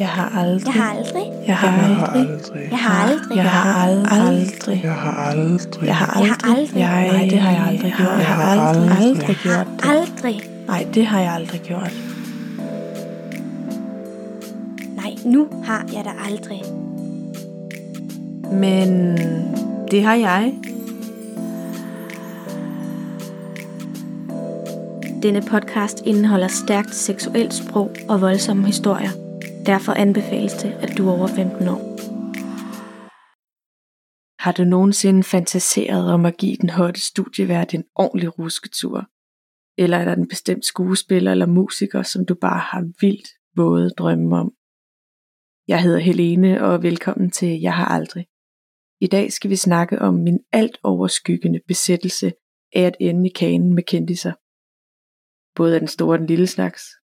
Jeg har aldrig. Jeg har aldrig. Jeg har aldrig. Jeg har aldrig. Jeg har aldrig. Jeg har aldrig. Jeg har Jeg har aldrig. aldrig. Jeg, nej, det har jeg aldrig gjort. Jeg har aldrig, aldrig gjort det. Aldrig. Nej, det har jeg aldrig gjort. Nej, nu har jeg da aldrig. Men det har jeg. Denne podcast indeholder stærkt seksuelt sprog og voldsomme historier. Derfor anbefales det, at du er over 15 år. Har du nogensinde fantaseret om at give den hotte studievært en ordentlig rusketur? Eller er der en bestemt skuespiller eller musiker, som du bare har vildt våde drømme om? Jeg hedder Helene, og velkommen til Jeg har aldrig. I dag skal vi snakke om min alt overskyggende besættelse af at ende i kanen med kendiser. Både af den store og den lille slags.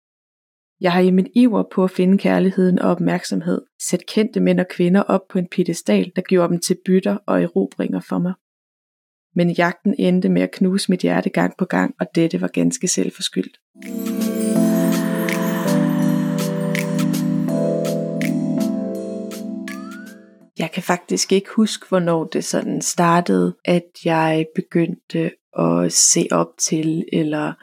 Jeg har i min iver på at finde kærligheden og opmærksomhed sat kendte mænd og kvinder op på en pedestal, der gjorde dem til bytter og erobringer for mig. Men jagten endte med at knuse mit hjerte gang på gang, og dette var ganske selvforskyldt. Jeg kan faktisk ikke huske, hvornår det sådan startede, at jeg begyndte at se op til eller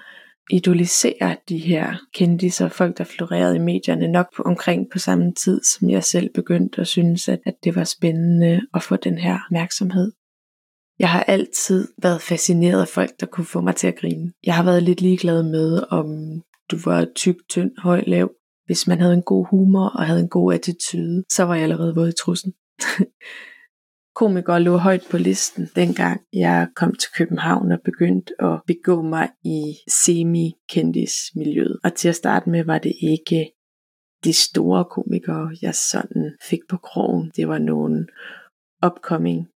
idolisere de her kendiser, folk der florerede i medierne, nok på, omkring på samme tid, som jeg selv begyndte at synes, at, at det var spændende at få den her opmærksomhed. Jeg har altid været fascineret af folk, der kunne få mig til at grine. Jeg har været lidt ligeglad med, om du var tyk, tynd, høj, lav. Hvis man havde en god humor og havde en god attitude, så var jeg allerede våd i trussen. Komikere lå højt på listen, dengang jeg kom til København og begyndte at begå mig i semi-kendis-miljøet. Og til at starte med var det ikke de store komikere, jeg sådan fik på krogen. Det var nogle upcoming.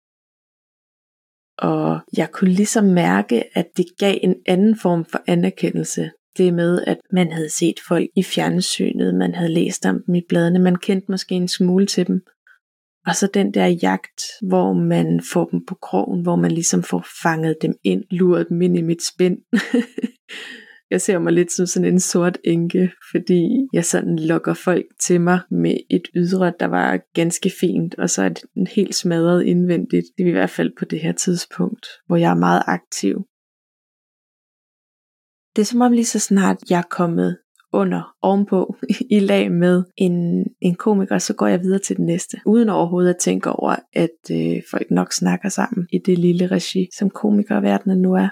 Og jeg kunne ligesom mærke, at det gav en anden form for anerkendelse. Det med, at man havde set folk i fjernsynet, man havde læst om dem i bladene, man kendte måske en smule til dem. Og så den der jagt, hvor man får dem på krogen, hvor man ligesom får fanget dem ind, luret dem ind i mit spind. jeg ser mig lidt som sådan en sort enke, fordi jeg sådan lokker folk til mig med et ydre, der var ganske fint, og så er den helt smadret indvendigt. Det er i hvert fald på det her tidspunkt, hvor jeg er meget aktiv. Det er som om lige så snart jeg er kommet under, ovenpå, i lag med en, en komiker, så går jeg videre til den næste. Uden overhovedet at tænke over, at øh, folk nok snakker sammen i det lille regi, som komikerverdenen nu er.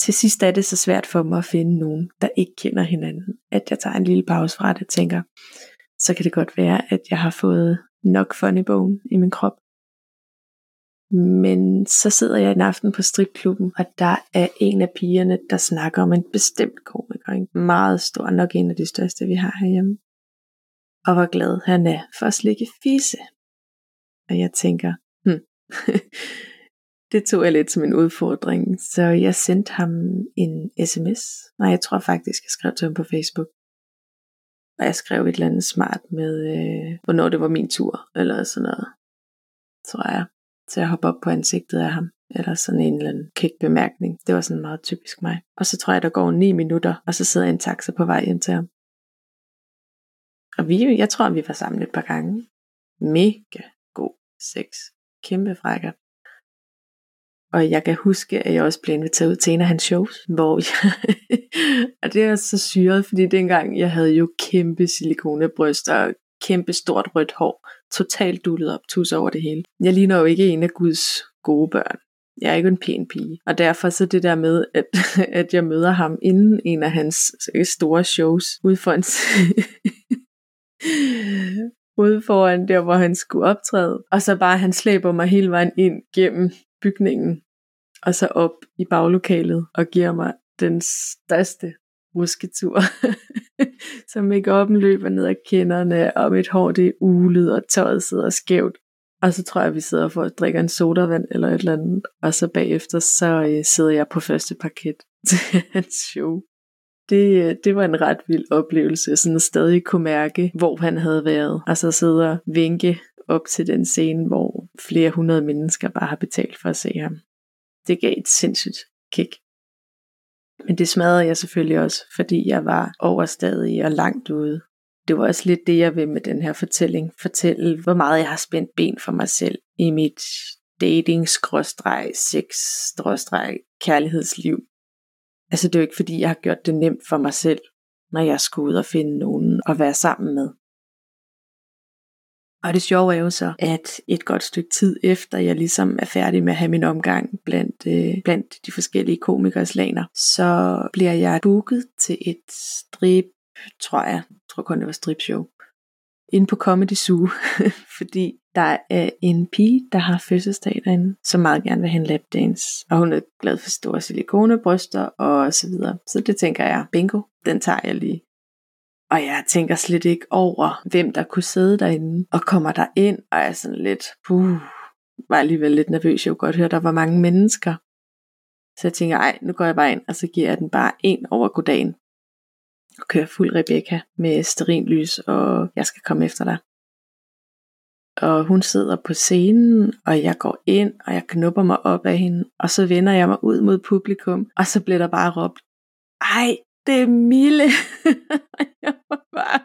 Til sidst er det så svært for mig at finde nogen, der ikke kender hinanden. At jeg tager en lille pause fra det og tænker, så kan det godt være, at jeg har fået nok funny bone i min krop. Men så sidder jeg en aften på stripklubben, og der er en af pigerne, der snakker om en bestemt komiker. En meget stor, nok en af de største, vi har herhjemme. Og hvor glad han er for at slikke fise. Og jeg tænker, hm, det tog jeg lidt som en udfordring. Så jeg sendte ham en sms. Nej, jeg tror faktisk, jeg skrev til ham på Facebook. Og jeg skrev et eller andet smart med, øh, hvornår det var min tur, eller sådan noget, tror jeg til at hoppe op på ansigtet af ham, eller sådan en eller anden kæk bemærkning. Det var sådan meget typisk mig. Og så tror jeg, der går 9 minutter, og så sidder en taxa på vej hjem til ham. Og vi, jeg tror, vi var sammen et par gange. Mega god sex. Kæmpe frækker. Og jeg kan huske, at jeg også blev inviteret ud til en af hans shows, hvor jeg, og det er så syret, fordi dengang jeg havde jo kæmpe silikonebryster og kæmpe stort rødt hår, totalt dullet op, tus over det hele. Jeg ligner jo ikke en af Guds gode børn. Jeg er ikke en pæn pige. Og derfor så det der med, at, at jeg møder ham inden en af hans store shows, ude foran, ude foran der, hvor han skulle optræde. Og så bare, han slæber mig hele vejen ind gennem bygningen, og så op i baglokalet, og giver mig den største rusketur. så make-up'en løber ned ad kinderne, og mit hår det er ulet, og tøjet sidder skævt. Og så tror jeg, vi sidder for at drikke en sodavand eller et eller andet. Og så bagefter, så øh, sidder jeg på første parket til hans show. Det, øh, det var en ret vild oplevelse, sådan at stadig kunne mærke, hvor han havde været. Og så sidder og vinke op til den scene, hvor flere hundrede mennesker bare har betalt for at se ham. Det gav et sindssygt kick. Men det smadrede jeg selvfølgelig også, fordi jeg var overstadig og langt ude. Det var også lidt det, jeg vil med den her fortælling. Fortælle, hvor meget jeg har spændt ben for mig selv i mit dating sex kærlighedsliv. Altså det er jo ikke fordi, jeg har gjort det nemt for mig selv, når jeg skulle ud og finde nogen at være sammen med. Og det sjove er jo så, at et godt stykke tid efter jeg ligesom er færdig med at have min omgang blandt, øh, blandt de forskellige komikers laner, så bliver jeg booket til et strip, tror jeg, jeg tror kun det var stripshow, inde på Comedy Zoo, fordi der er en pige, der har fødselsdag derinde, som meget gerne vil have en lapdance, og hun er glad for store silikonebryster og så videre. Så det tænker jeg, bingo, den tager jeg lige. Og jeg tænker slet ikke over, hvem der kunne sidde derinde, og kommer der ind, og er sådan lidt, puh, var alligevel lidt nervøs. Jeg kunne godt høre, der var mange mennesker. Så jeg tænker, ej, nu går jeg bare ind, og så giver jeg den bare en over goddagen. Og kører fuld Rebecca med sterinlys, og jeg skal komme efter dig. Og hun sidder på scenen, og jeg går ind, og jeg knupper mig op af hende, og så vender jeg mig ud mod publikum, og så bliver der bare råbt, ej, det er Mille. jeg var bare,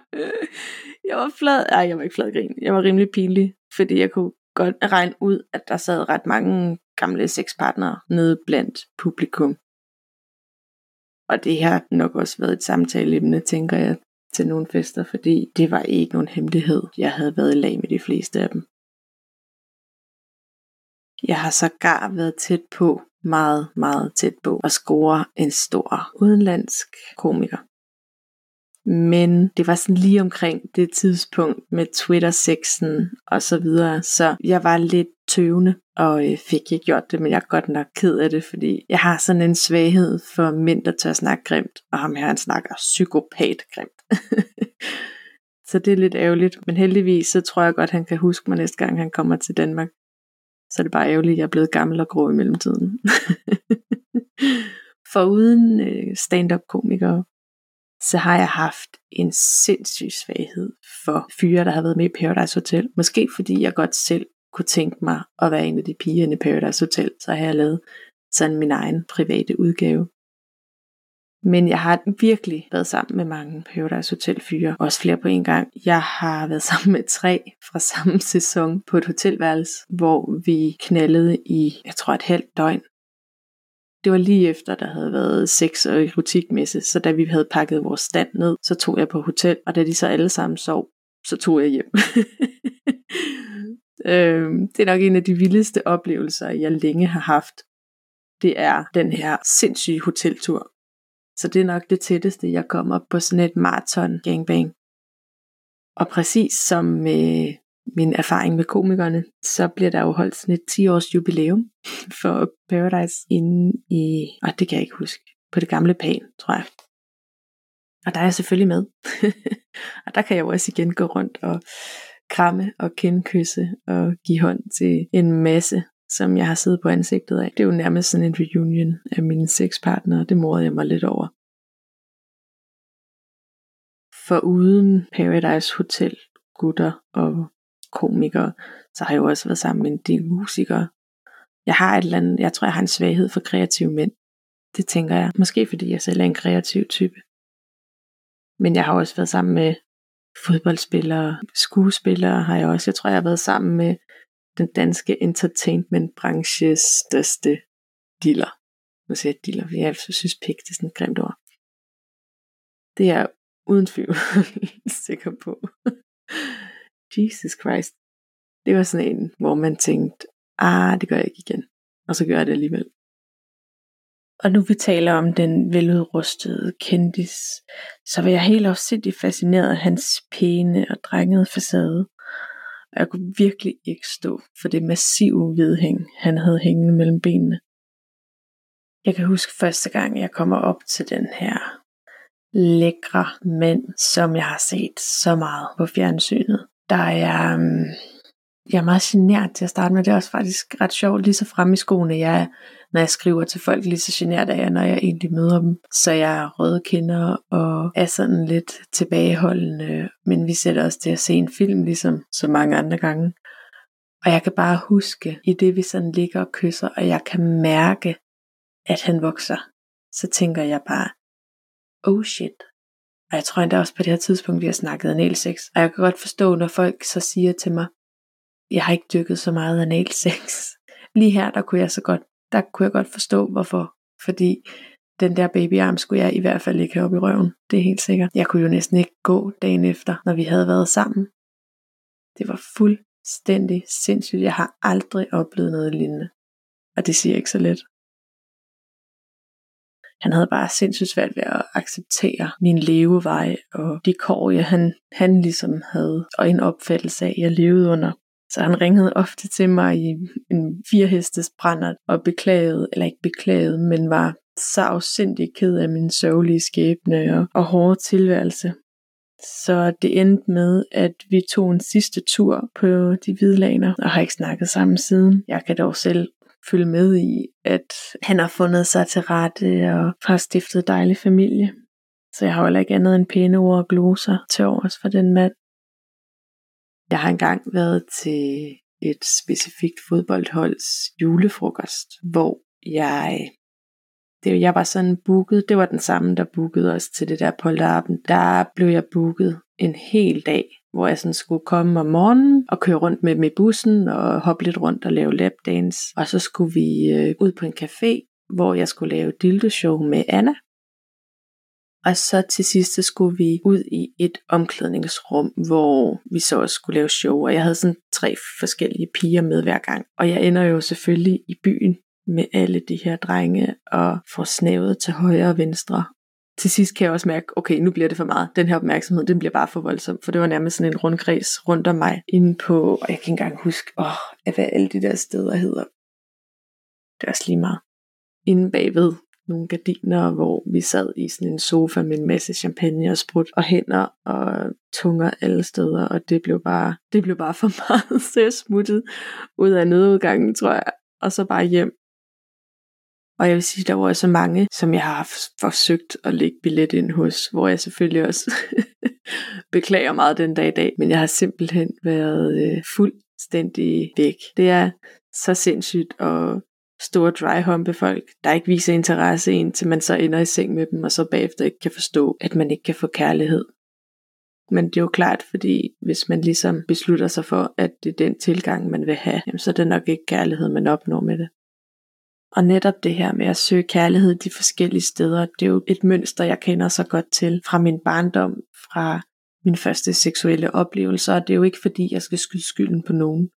jeg var flad, ej, jeg var ikke flad grin, jeg var rimelig pinlig, fordi jeg kunne godt regne ud, at der sad ret mange gamle sexpartnere nede blandt publikum. Og det har nok også været et samtaleemne, tænker jeg, til nogle fester, fordi det var ikke nogen hemmelighed. Jeg havde været i lag med de fleste af dem. Jeg har sågar været tæt på, meget, meget tæt på, at score en stor udenlandsk komiker. Men det var sådan lige omkring det tidspunkt med Twitter-sexen og så videre, så jeg var lidt tøvende og øh, fik ikke gjort det, men jeg er godt nok ked af det, fordi jeg har sådan en svaghed for mænd, der tør snakke grimt, og ham her han snakker psykopat grimt. så det er lidt ærgerligt, men heldigvis så tror jeg godt, han kan huske mig næste gang, han kommer til Danmark. Så er det bare ærgerligt, at jeg er blevet gammel og grå i mellemtiden. For uden øh, stand-up komikere, så har jeg haft en sindssyg svaghed for fyre, der har været med i Paradise Hotel. Måske fordi jeg godt selv kunne tænke mig at være en af de piger i Paradise Hotel, så har jeg lavet sådan min egen private udgave. Men jeg har virkelig været sammen med mange Paradise Hotel fyre, også flere på en gang. Jeg har været sammen med tre fra samme sæson på et hotelværelse, hvor vi knaldede i, jeg tror et halvt døgn. Det var lige efter, der havde været sex og erotikmesse, så da vi havde pakket vores stand ned, så tog jeg på hotel, og da de så alle sammen sov, så tog jeg hjem. øhm, det er nok en af de vildeste oplevelser, jeg længe har haft. Det er den her sindssyge hoteltur. Så det er nok det tætteste, jeg kommer på sådan et maraton gangbang. Og præcis som med min erfaring med komikerne, så bliver der jo holdt sådan et 10 års jubilæum for Paradise inde i, og det kan jeg ikke huske, på det gamle pan, tror jeg. Og der er jeg selvfølgelig med. og der kan jeg jo også igen gå rundt og kramme og kindkysse og give hånd til en masse, som jeg har siddet på ansigtet af. Det er jo nærmest sådan en reunion af mine sexpartnere. Det morede jeg mig lidt over. For uden Paradise Hotel gutter og komikere, så har jeg jo også været sammen med en del musikere. Jeg har et eller andet, jeg tror jeg har en svaghed for kreative mænd. Det tænker jeg. Måske fordi jeg selv er en kreativ type. Men jeg har også været sammen med fodboldspillere, skuespillere har jeg også. Jeg tror, jeg har været sammen med den danske entertainmentbranches største dealer. Nu siger jeg dealer, fordi jeg synes pik, det er sådan et grimt ord. Det er jeg uden tvivl sikker på. Jesus Christ. Det var sådan en, hvor man tænkte, ah, det gør jeg ikke igen. Og så gør jeg det alligevel. Og nu vi taler om den veludrustede kendis, så var jeg helt afsindig fascineret af hans pæne og drengede facade. Og jeg kunne virkelig ikke stå for det massive vedhæng, han havde hængende mellem benene. Jeg kan huske første gang, jeg kommer op til den her lækre mand, som jeg har set så meget på fjernsynet. Der er um, jeg er meget genert til at starte med. Det er også faktisk ret sjovt, lige så frem i skoene jeg er, når jeg skriver til folk, lige så genert er jeg, når jeg egentlig møder dem. Så jeg er røde kinder og er sådan lidt tilbageholdende, men vi sætter os til at se en film, ligesom så mange andre gange. Og jeg kan bare huske, i det vi sådan ligger og kysser, og jeg kan mærke, at han vokser. så tænker jeg bare, oh shit. Og jeg tror endda også på det her tidspunkt, vi har snakket analsex. Og jeg kan godt forstå, når folk så siger til mig, jeg har ikke dykket så meget analsex. Lige her, der kunne jeg så godt, der kunne jeg godt forstå, hvorfor. Fordi den der babyarm skulle jeg i hvert fald ikke have op i røven. Det er helt sikkert. Jeg kunne jo næsten ikke gå dagen efter, når vi havde været sammen. Det var fuldstændig sindssygt. Jeg har aldrig oplevet noget lignende. Og det siger ikke så let. Han havde bare sindssygt svært ved at acceptere min levevej og de kår, jeg han, han ligesom havde, og en opfattelse af, jeg levede under. Så han ringede ofte til mig i en firehestes brænder og beklagede, eller ikke beklagede, men var så afsindig ked af min sørgelige skæbne og, og hårde tilværelse. Så det endte med, at vi tog en sidste tur på de hvide laner, og har ikke snakket sammen siden. Jeg kan dog selv følge med i, at han har fundet sig til rette og har stiftet dejlig familie. Så jeg har heller ikke andet end pæne ord og gloser til overs for den mand. Jeg har engang været til et specifikt fodboldholds julefrokost, hvor jeg det, jeg var sådan booket, det var den samme, der bookede os til det der polterappen. Der blev jeg booket en hel dag, hvor jeg sådan skulle komme om morgenen og køre rundt med dem i bussen og hoppe lidt rundt og lave lapdance. Og så skulle vi øh, ud på en café, hvor jeg skulle lave dildo-show med Anna. Og så til sidst så skulle vi ud i et omklædningsrum, hvor vi så også skulle lave show. Og jeg havde sådan tre forskellige piger med hver gang. Og jeg ender jo selvfølgelig i byen med alle de her drenge og får snævet til højre og venstre. Til sidst kan jeg også mærke, okay, nu bliver det for meget. Den her opmærksomhed, den bliver bare for voldsom, for det var nærmest sådan en rundkreds rundt om mig, inde på, og jeg kan ikke engang huske, åh, hvad alle de der steder hedder. Det er også lige meget. Inde bagved nogle gardiner, hvor vi sad i sådan en sofa med en masse champagne og sprut og hænder og tunger alle steder, og det blev bare, det blev bare for meget, så jeg smuttede ud af nødudgangen, tror jeg, og så bare hjem og jeg vil sige, der var så mange, som jeg har forsøgt at lægge billet ind hos, hvor jeg selvfølgelig også beklager meget den dag i dag, men jeg har simpelthen været øh, fuldstændig væk. Det er så sindssygt at store dryhumpe folk, der ikke viser interesse indtil man så ender i seng med dem, og så bagefter ikke kan forstå, at man ikke kan få kærlighed. Men det er jo klart, fordi hvis man ligesom beslutter sig for, at det er den tilgang, man vil have, så er det nok ikke kærlighed, man opnår med det. Og netop det her med at søge kærlighed de forskellige steder, det er jo et mønster, jeg kender så godt til fra min barndom, fra min første seksuelle oplevelse, og det er jo ikke fordi, jeg skal skyde skylden på nogen.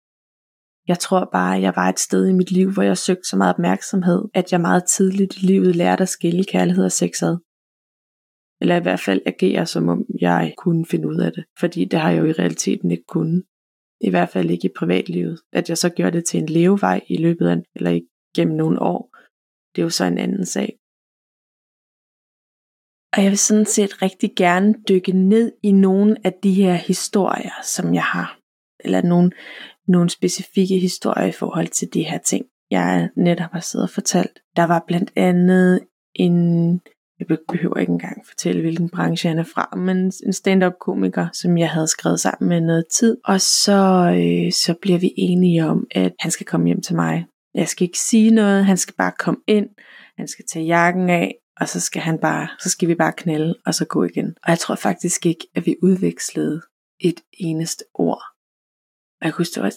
Jeg tror bare, at jeg var et sted i mit liv, hvor jeg søgte så meget opmærksomhed, at jeg meget tidligt i livet lærte at skille kærlighed og sex ad. Eller i hvert fald agere, som om jeg kunne finde ud af det. Fordi det har jeg jo i realiteten ikke kunnet. I hvert fald ikke i privatlivet. At jeg så gjorde det til en levevej i løbet af, eller ikke gennem nogle år. Det er jo så en anden sag. Og jeg vil sådan set rigtig gerne dykke ned i nogle af de her historier, som jeg har. Eller nogle, nogle specifikke historier i forhold til de her ting, jeg netop har siddet og fortalt. Der var blandt andet en, jeg behøver ikke engang fortælle, hvilken branche han er fra, men en stand-up komiker, som jeg havde skrevet sammen med noget tid. Og så, øh, så bliver vi enige om, at han skal komme hjem til mig jeg skal ikke sige noget, han skal bare komme ind, han skal tage jakken af, og så skal han bare, så skal vi bare knælde, og så gå igen. Og jeg tror faktisk ikke, at vi udvekslede et eneste ord. Jeg kunne huske, det var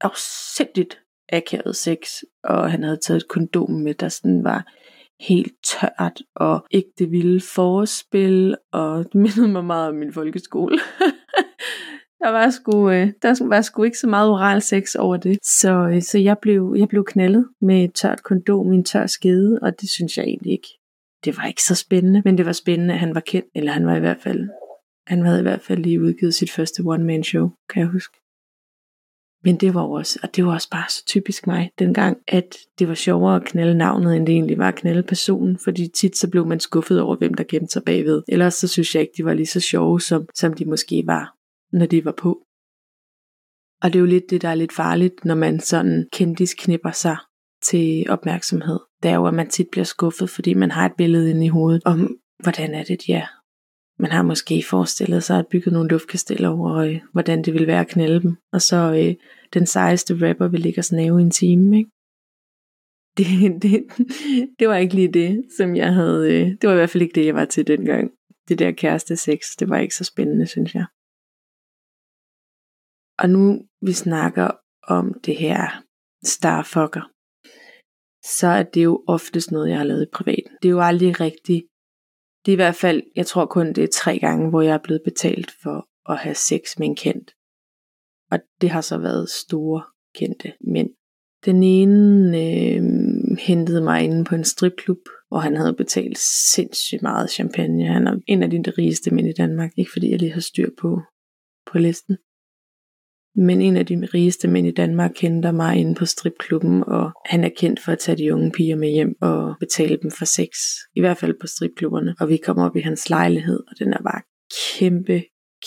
afsindigt akavet sex, og han havde taget et kondom med, der sådan var helt tørt, og ikke det vilde forspil, og det mindede mig meget om min folkeskole. Der var sgu, øh, der var sgu ikke så meget oral sex over det. Så, øh, så jeg, blev, jeg blev knaldet med et tørt kondom i en tør skede, og det synes jeg egentlig ikke. Det var ikke så spændende, men det var spændende, at han var kendt, eller han var i hvert fald, han havde i hvert fald lige udgivet sit første one-man show, kan jeg huske. Men det var også, og det var også bare så typisk mig dengang, at det var sjovere at knalde navnet, end det egentlig var at knalde personen, fordi tit så blev man skuffet over, hvem der gemte sig bagved. Ellers så synes jeg ikke, de var lige så sjove, som, som de måske var når de var på. Og det er jo lidt det, der er lidt farligt, når man sådan kendis knipper sig til opmærksomhed. Det er jo, at man tit bliver skuffet, fordi man har et billede inde i hovedet om, hvordan er det, ja. Man har måske forestillet sig at bygge nogle luftkasteller over, øh, hvordan det ville være at knælde dem. Og så øh, den sejeste rapper vil ligge og snave i en time, ikke? det, det, det var ikke lige det, som jeg havde, øh, det var i hvert fald ikke det, jeg var til dengang. Det der kæreste sex, det var ikke så spændende, synes jeg. Og nu vi snakker om det her starfucker, så er det jo oftest noget, jeg har lavet i privat. Det er jo aldrig rigtigt. Det er i hvert fald, jeg tror kun det er tre gange, hvor jeg er blevet betalt for at have sex med en kendt. Og det har så været store kendte mænd. Den ene øh, hentede mig inde på en stripklub, hvor han havde betalt sindssygt meget champagne. Han er en af de rigeste mænd i Danmark, ikke fordi jeg lige har styr på, på listen. Men en af de rigeste mænd i Danmark kender mig inde på stripklubben, og han er kendt for at tage de unge piger med hjem og betale dem for sex. I hvert fald på stripklubberne. Og vi kommer op i hans lejlighed, og den er bare kæmpe,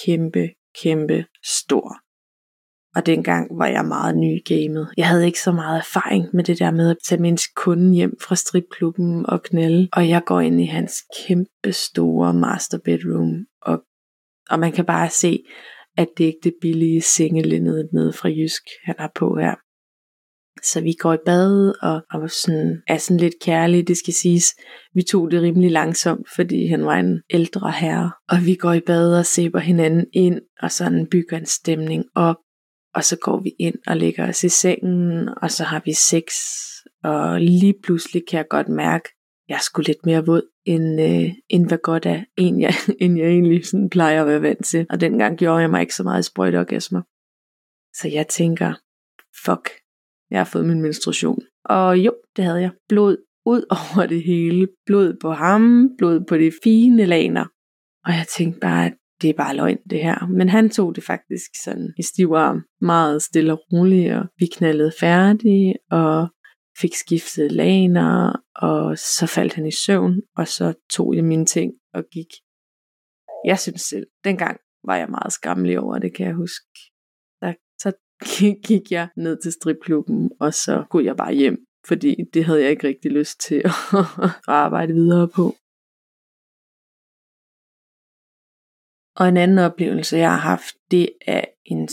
kæmpe, kæmpe stor. Og dengang var jeg meget ny i gamet. Jeg havde ikke så meget erfaring med det der med at tage min kunde hjem fra stripklubben og knælde. Og jeg går ind i hans kæmpe store master bedroom, og, og man kan bare se, at det ikke er det billige sengelindet nede fra Jysk, han har på her. Så vi går i bad og, og sådan, er sådan lidt kærlige, det skal siges. Vi tog det rimelig langsomt, fordi han var en ældre herre. Og vi går i bad og sæber hinanden ind, og sådan bygger en stemning op. Og så går vi ind og lægger os i sengen, og så har vi sex. Og lige pludselig kan jeg godt mærke, jeg jeg sgu lidt mere våd end, øh, end hvad godt er, end jeg, end jeg egentlig sådan plejer at være vant til. Og dengang gjorde jeg mig ikke så meget sprøjteorgasmer. Så jeg tænker, fuck, jeg har fået min menstruation. Og jo, det havde jeg. Blod ud over det hele. Blod på ham, blod på de fine laner. Og jeg tænkte bare, at det er bare løgn det her. Men han tog det faktisk sådan i stiv arm, meget stille og roligt, og vi knaldede færdige, og fik skiftet laner, og så faldt han i søvn, og så tog jeg mine ting og gik. Jeg synes selv, dengang var jeg meget skammelig over det, kan jeg huske. Der, så gik jeg ned til stripklubben, og så kunne jeg bare hjem, fordi det havde jeg ikke rigtig lyst til at arbejde videre på. Og en anden oplevelse, jeg har haft, det er en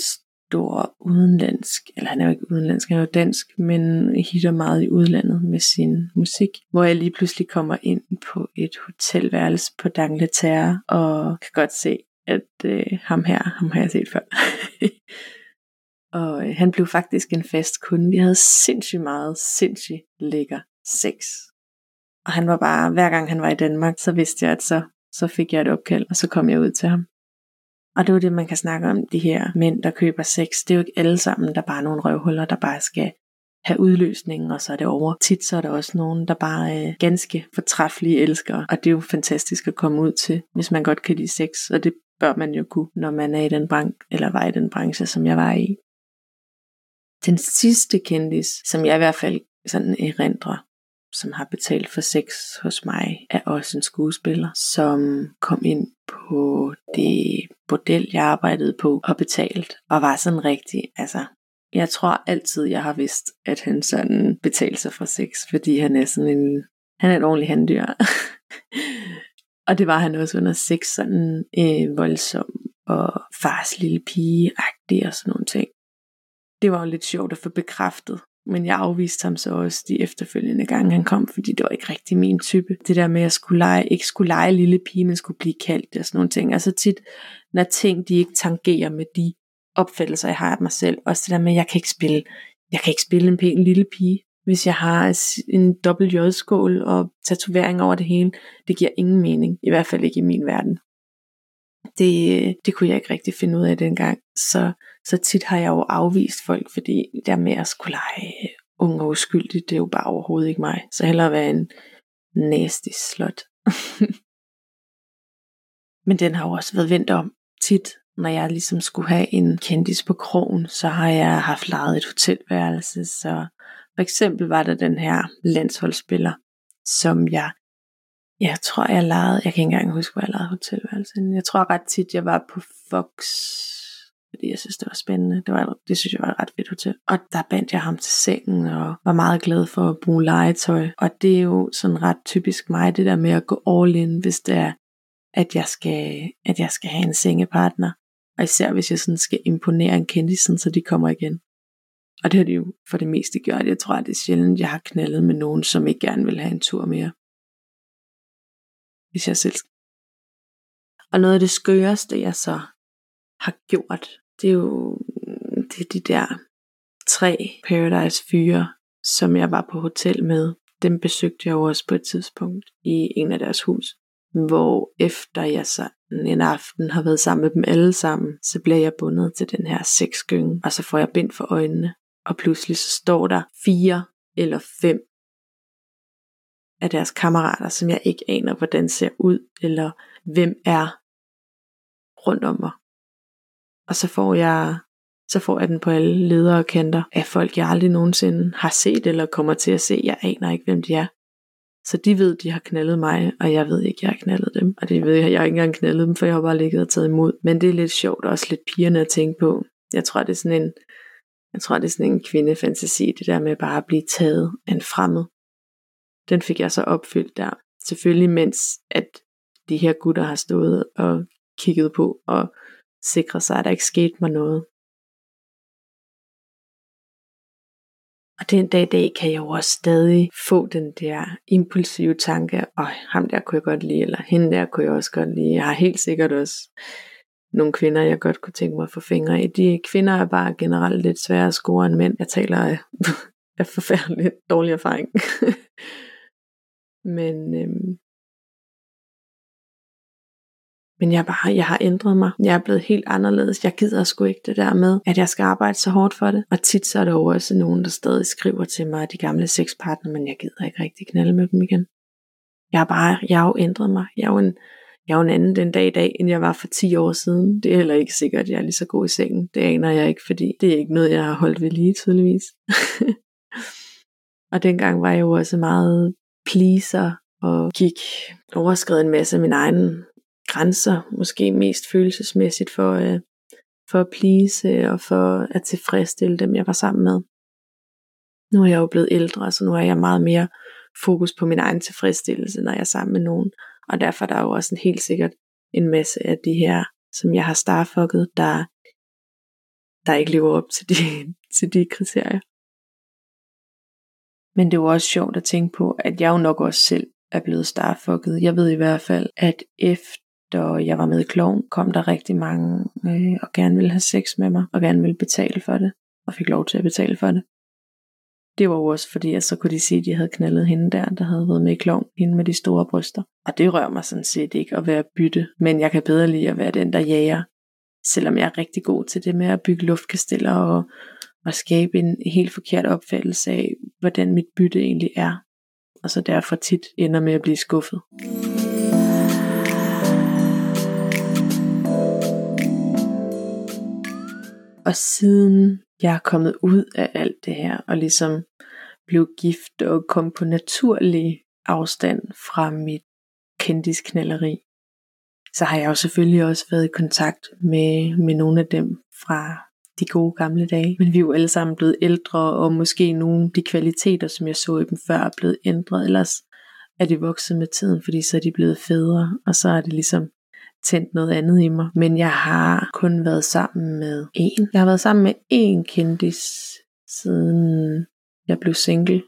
stor udenlandsk, eller han er jo ikke udenlandsk, han er jo dansk, men hitter meget i udlandet med sin musik, hvor jeg lige pludselig kommer ind på et hotelværelse på Dangleterre, og kan godt se, at øh, ham her, ham har jeg set før. og øh, han blev faktisk en fast kunde. Vi havde sindssygt meget, sindssygt lækker sex. Og han var bare, hver gang han var i Danmark, så vidste jeg, at så, så fik jeg et opkald, og så kom jeg ud til ham. Og det er jo det, man kan snakke om, de her mænd, der køber sex. Det er jo ikke alle sammen, der bare er nogle røvhuller, der bare skal have udløsning, og så er det over. Tit så er der også nogen, der bare er ganske fortræffelige elskere, og det er jo fantastisk at komme ud til, hvis man godt kan lide sex, og det bør man jo kunne, når man er i den branche, eller var i den branche, som jeg var i. Den sidste kendis, som jeg i hvert fald sådan erindrer, som har betalt for sex hos mig, er også en skuespiller, som kom ind på det bordel, jeg arbejdede på, og betalt, og var sådan rigtig, altså, jeg tror altid, jeg har vidst, at han sådan betalte sig for sex, fordi han er sådan en, han er et ordentligt handdyr. og det var han også under sex, sådan øh, voldsom og fars lille pige-agtig og sådan nogle ting. Det var jo lidt sjovt at få bekræftet, men jeg afviste ham så også de efterfølgende gange, han kom, fordi det var ikke rigtig min type. Det der med at skulle lege, ikke skulle lege lille pige, men skulle blive kaldt og sådan nogle ting. Altså tit, når ting de ikke tangerer med de opfattelser, jeg har af mig selv. Også det der med, at jeg kan ikke spille, jeg kan ikke spille en pæn lille pige, hvis jeg har en dobbelt jodskål og tatovering over det hele. Det giver ingen mening, i hvert fald ikke i min verden. Det, øh, det kunne jeg ikke rigtig finde ud af dengang. Så, så tit har jeg jo afvist folk, fordi der med at skulle lege ung og uskyldig, det er jo bare overhovedet ikke mig. Så hellere være en nasty slot. Men den har jo også været vendt om tit, når jeg ligesom skulle have en kendis på krogen, så har jeg haft lejet et hotelværelse. Så for eksempel var der den her landsholdsspiller, som jeg jeg tror, jeg lejede, jeg kan ikke engang huske, hvor jeg lejede hotelværelse. Jeg tror ret tit, jeg var på Fox, fordi jeg synes, det var spændende. Det, var, det synes jeg var et ret fedt hotel. Og der bandt jeg ham til sengen, og var meget glad for at bruge legetøj. Og det er jo sådan ret typisk mig, det der med at gå all in, hvis det er, at jeg skal, at jeg skal have en sengepartner. Og især hvis jeg sådan skal imponere en kendis, så de kommer igen. Og det har de jo for det meste gjort. Jeg tror, at det er sjældent, jeg har knaldet med nogen, som ikke gerne vil have en tur mere. Hvis jeg selv Og noget af det skøreste, jeg så har gjort, det er jo mm, det er de der tre Paradise fyre, som jeg var på hotel med. Dem besøgte jeg jo også på et tidspunkt i en af deres hus. Hvor efter jeg så en aften har været sammen med dem alle sammen, så bliver jeg bundet til den her sexgynge, og så får jeg bind for øjnene. Og pludselig så står der fire eller fem af deres kammerater, som jeg ikke aner, hvordan ser ud, eller hvem er rundt om mig. Og så får jeg så får jeg den på alle ledere og kanter af folk, jeg aldrig nogensinde har set eller kommer til at se. Jeg aner ikke, hvem de er. Så de ved, de har knaldet mig, og jeg ved ikke, jeg har knaldet dem. Og det ved jeg, jeg har ikke engang knaldet dem, for jeg har bare ligget og taget imod. Men det er lidt sjovt og også lidt pigerne at tænke på. Jeg tror, det er sådan en, jeg tror, det er sådan en kvindefantasi, det der med bare at blive taget af en fremmed. Den fik jeg så opfyldt der. Selvfølgelig mens, at de her gutter har stået og kigget på og sikre sig, at der ikke skete mig noget. Og den dag i dag kan jeg jo også stadig få den der impulsive tanke, og ham der kunne jeg godt lide, eller hende der kunne jeg også godt lide. Jeg har helt sikkert også nogle kvinder, jeg godt kunne tænke mig at få fingre i. De kvinder er bare generelt lidt sværere at score end mænd. Jeg taler af, af forfærdeligt dårlig erfaring. Men øhm, men jeg, bare, jeg har ændret mig. Jeg er blevet helt anderledes. Jeg gider sgu ikke det der med, at jeg skal arbejde så hårdt for det. Og tit så er der også nogen, der stadig skriver til mig, de gamle sexpartner, men jeg gider ikke rigtig knalde med dem igen. Jeg har bare, jeg har jo ændret mig. Jeg er jo en, jeg er jo en anden den dag i dag, end jeg var for 10 år siden. Det er heller ikke sikkert, at jeg er lige så god i sengen. Det aner jeg ikke, fordi det er ikke noget, jeg har holdt ved lige tydeligvis. og dengang var jeg jo også meget pleaser og gik overskrevet en masse af min egen grænser, måske mest følelsesmæssigt for, øh, for at please øh, og for at tilfredsstille dem, jeg var sammen med. Nu er jeg jo blevet ældre, så nu er jeg meget mere fokus på min egen tilfredsstillelse, når jeg er sammen med nogen. Og derfor er der jo også en helt sikkert en masse af de her, som jeg har starfucket, der, der ikke lever op til de, til de kriterier. Men det var også sjovt at tænke på, at jeg jo nok også selv er blevet starfucket. Jeg ved i hvert fald, at efter da jeg var med i Kloven, kom der rigtig mange øh, og gerne ville have sex med mig, og gerne ville betale for det, og fik lov til at betale for det. Det var jo også fordi, at så kunne de sige, at de havde knaldet hende der, der havde været med i Klovn, hende med de store bryster. Og det rører mig sådan set ikke at være bytte, men jeg kan bedre lide at være den, der jager. Selvom jeg er rigtig god til det med at bygge luftkasteller og, og skabe en helt forkert opfattelse af, hvordan mit bytte egentlig er. Og så derfor tit ender med at blive skuffet. Og siden jeg er kommet ud af alt det her, og ligesom blev gift og kom på naturlig afstand fra mit kendisknalleri, så har jeg jo selvfølgelig også været i kontakt med, med nogle af dem fra de gode gamle dage. Men vi er jo alle sammen blevet ældre, og måske nogle af de kvaliteter, som jeg så i dem før, er blevet ændret. Ellers er de vokset med tiden, fordi så er de blevet fædre, og så er det ligesom tændt noget andet i mig. Men jeg har kun været sammen med en. Jeg har været sammen med en kendis siden jeg blev single.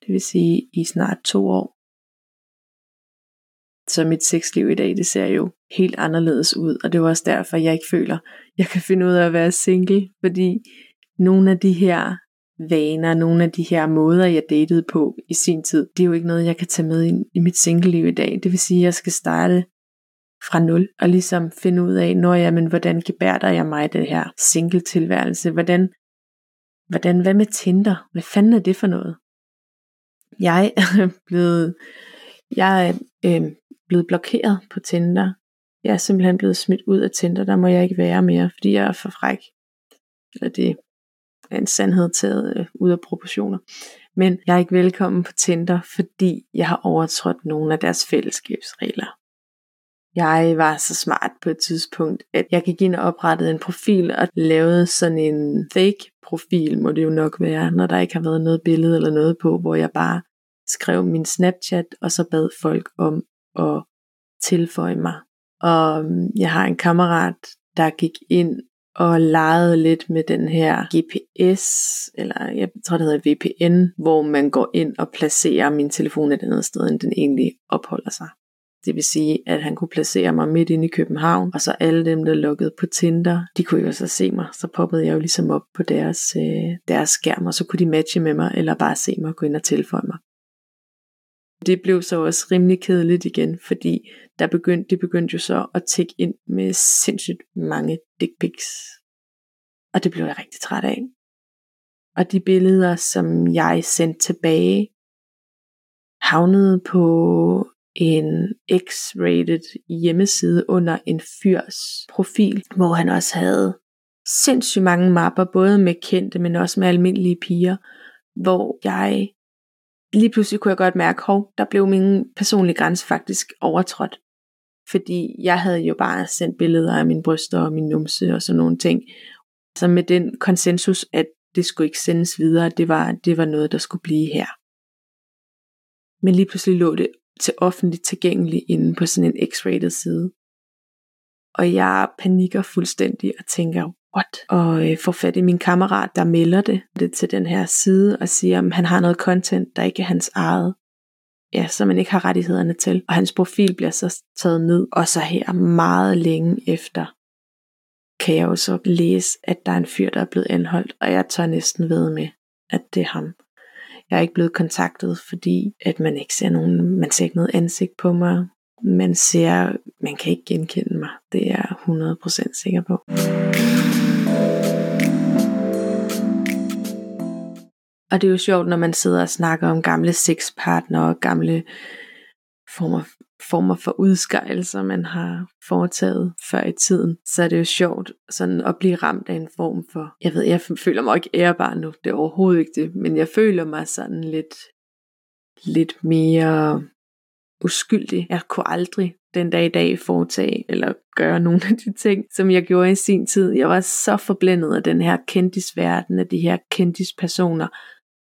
Det vil sige i snart to år. Så mit sexliv i dag, det ser jo helt anderledes ud. Og det er også derfor, jeg ikke føler, jeg kan finde ud af at være single. Fordi nogle af de her vaner, nogle af de her måder, jeg datede på i sin tid, det er jo ikke noget, jeg kan tage med ind i mit single-liv i dag. Det vil sige, at jeg skal starte fra nul, og ligesom finde ud af, når jeg, men hvordan gebærder jeg mig det her single tilværelse, hvordan, hvordan, hvad med Tinder, hvad fanden er det for noget? Jeg er blevet, jeg er øh, blevet blokeret på Tinder, jeg er simpelthen blevet smidt ud af Tinder, der må jeg ikke være mere, fordi jeg er for fræk, eller det er en sandhed taget øh, ud af proportioner. Men jeg er ikke velkommen på Tinder, fordi jeg har overtrådt nogle af deres fællesskabsregler. Jeg var så smart på et tidspunkt, at jeg gik ind og oprettede en profil og lavede sådan en fake profil, må det jo nok være, når der ikke har været noget billede eller noget på, hvor jeg bare skrev min Snapchat, og så bad folk om at tilføje mig. Og mm, jeg har en kammerat, der gik ind og legede lidt med den her GPS, eller jeg tror det hedder VPN, hvor man går ind og placerer min telefon et andet sted, end den egentlig opholder sig. Det vil sige, at han kunne placere mig midt inde i København, og så alle dem, der lukkede på Tinder, de kunne jo så se mig. Så poppede jeg jo ligesom op på deres, øh, deres skærm, og så kunne de matche med mig, eller bare se mig og gå ind og tilføje mig. Det blev så også rimelig kedeligt igen, fordi der begyndte, det begyndte jo så at tække ind med sindssygt mange dick pics. Og det blev jeg rigtig træt af. Og de billeder, som jeg sendte tilbage, havnede på en X-rated hjemmeside under en fyrs profil, hvor han også havde sindssygt mange mapper, både med kendte, men også med almindelige piger, hvor jeg lige pludselig kunne jeg godt mærke, hov, der blev min personlige grænse faktisk overtrådt. Fordi jeg havde jo bare sendt billeder af mine bryster og min numse og sådan nogle ting. Så med den konsensus, at det skulle ikke sendes videre, det var, det var noget, der skulle blive her. Men lige pludselig lå det til offentligt tilgængelig inde på sådan en x-rated side. Og jeg panikker fuldstændig og tænker, what? Og øh, får fat i min kammerat, der melder det, det til den her side og siger, at han har noget content, der ikke er hans eget. Ja, som man ikke har rettighederne til. Og hans profil bliver så taget ned. Og så her meget længe efter, kan jeg jo så læse, at der er en fyr, der er blevet anholdt. Og jeg tør næsten ved med, at det er ham. Jeg er ikke blevet kontaktet, fordi at man ikke ser nogen, man ser ikke noget ansigt på mig. Man ser, man kan ikke genkende mig. Det er jeg 100% sikker på. Og det er jo sjovt, når man sidder og snakker om gamle sexpartnere og gamle former, former for udskejelser, man har foretaget før i tiden, så er det jo sjovt sådan at blive ramt af en form for, jeg ved, jeg føler mig ikke ærbar nu, det er overhovedet ikke det, men jeg føler mig sådan lidt, lidt mere uskyldig. Jeg kunne aldrig den dag i dag foretage eller gøre nogle af de ting, som jeg gjorde i sin tid. Jeg var så forblændet af den her kendisverden, af de her kendispersoner,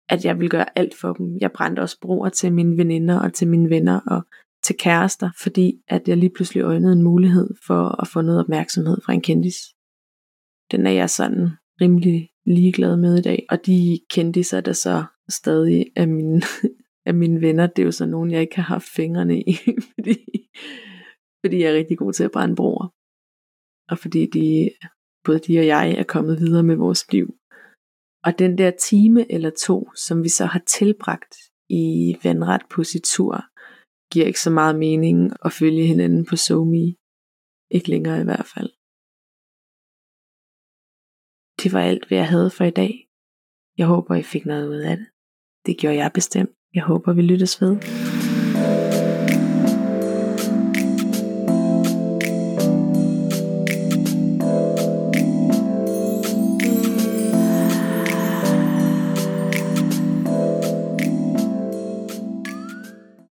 at jeg ville gøre alt for dem. Jeg brændte også broer til mine veninder og til mine venner og til kærester, fordi at jeg lige pludselig øjnede en mulighed for at få noget opmærksomhed fra en kendis. Den er jeg sådan rimelig ligeglad med i dag. Og de kendiser, der så stadig er mine, er mine venner, det er jo så nogen, jeg ikke har haft fingrene i, fordi, fordi jeg er rigtig god til at brænde broer. Og fordi de, både de og jeg er kommet videre med vores liv. Og den der time eller to, som vi så har tilbragt i vandret positur, giver ikke så meget mening at følge hinanden på SoMe. Ikke længere i hvert fald. Det var alt, hvad jeg havde for i dag. Jeg håber, I fik noget ud af det. Det gjorde jeg bestemt. Jeg håber, vi lyttes ved.